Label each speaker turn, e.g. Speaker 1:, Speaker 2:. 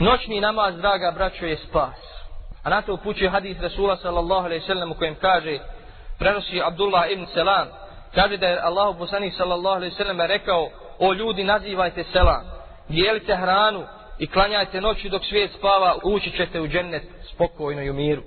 Speaker 1: Noćni namaz, draga braćo, je spas. A na to upućuje hadis Rasula sallallahu alaihi sallam u kojem kaže, prenosi Abdullah ibn Selan, kaže da je Allahu poslanik sallallahu alaihi sallam rekao, o ljudi nazivajte Selan, dijelite hranu i klanjajte noći dok svijet spava, ući ćete u džennet spokojno i u miru.